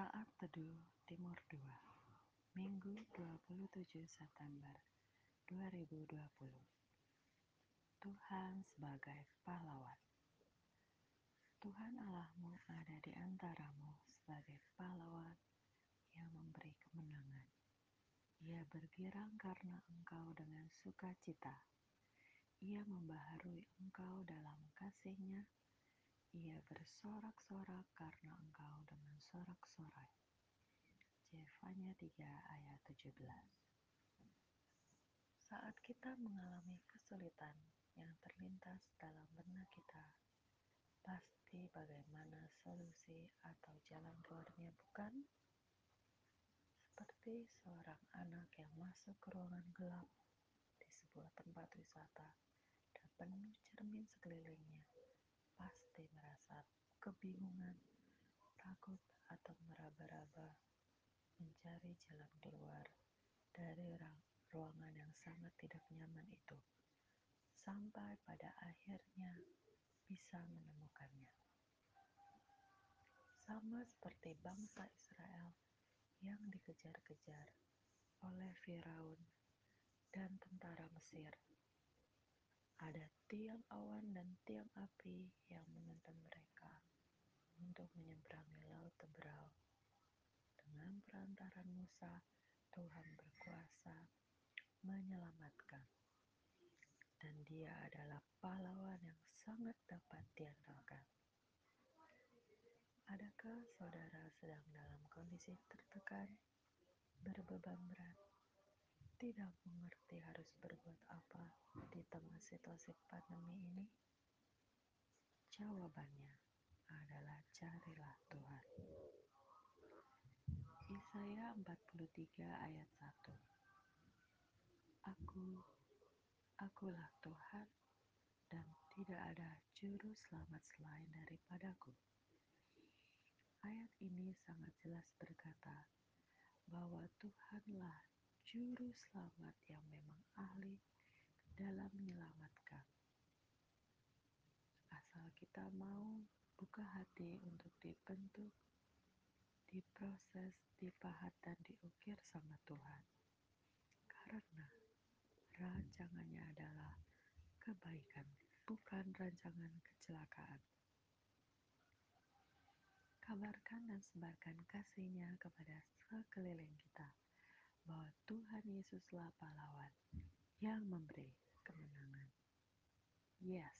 Saat Teduh Timur 2 Minggu 27 September 2020 Tuhan sebagai pahlawan Tuhan Allahmu ada di antaramu sebagai pahlawan yang memberi kemenangan. Ia bergirang karena engkau dengan sukacita. Ia membaharui engkau dalam kasihnya ia bersorak-sorak karena engkau dengan sorak-sorai. Jefanya 3 ayat 17 Saat kita mengalami kesulitan yang terlintas dalam benak kita, pasti bagaimana solusi atau jalan keluarnya bukan? Seperti seorang anak yang masuk ke ruangan gelap di sebuah tempat wisata dan penuh cermin sekelilingnya pasti kebingungan, takut, atau meraba-raba mencari jalan keluar dari ruangan yang sangat tidak nyaman itu, sampai pada akhirnya bisa menemukannya. Sama seperti bangsa Israel yang dikejar-kejar oleh Firaun dan tentara Mesir ada tiang awan dan tiang api untuk menyeberangi laut. Dengan perantaran Musa, Tuhan berkuasa menyelamatkan. Dan dia adalah pahlawan yang sangat dapat diandalkan. Adakah saudara sedang dalam kondisi tertekan, berbeban berat, tidak mengerti harus berbuat apa di tengah situasi pandemi ini? Jawabannya adalah carilah Tuhan. Yesaya 43 ayat 1 Aku, akulah Tuhan dan tidak ada juru selamat selain daripadaku. Ayat ini sangat jelas berkata bahwa Tuhanlah juru selamat yang memang ahli dalam menyelamatkan. Buka hati untuk dibentuk, diproses, dipahat, dan diukir sama Tuhan. Karena rancangannya adalah kebaikan, bukan rancangan kecelakaan. Kabarkan dan sebarkan kasihnya kepada sekeliling kita bahwa Tuhan Yesuslah pahlawan yang memberi kemenangan. Yes.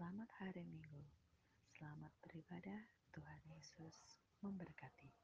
Selamat hari Minggu. Selamat beribadah. Tuhan Yesus memberkati.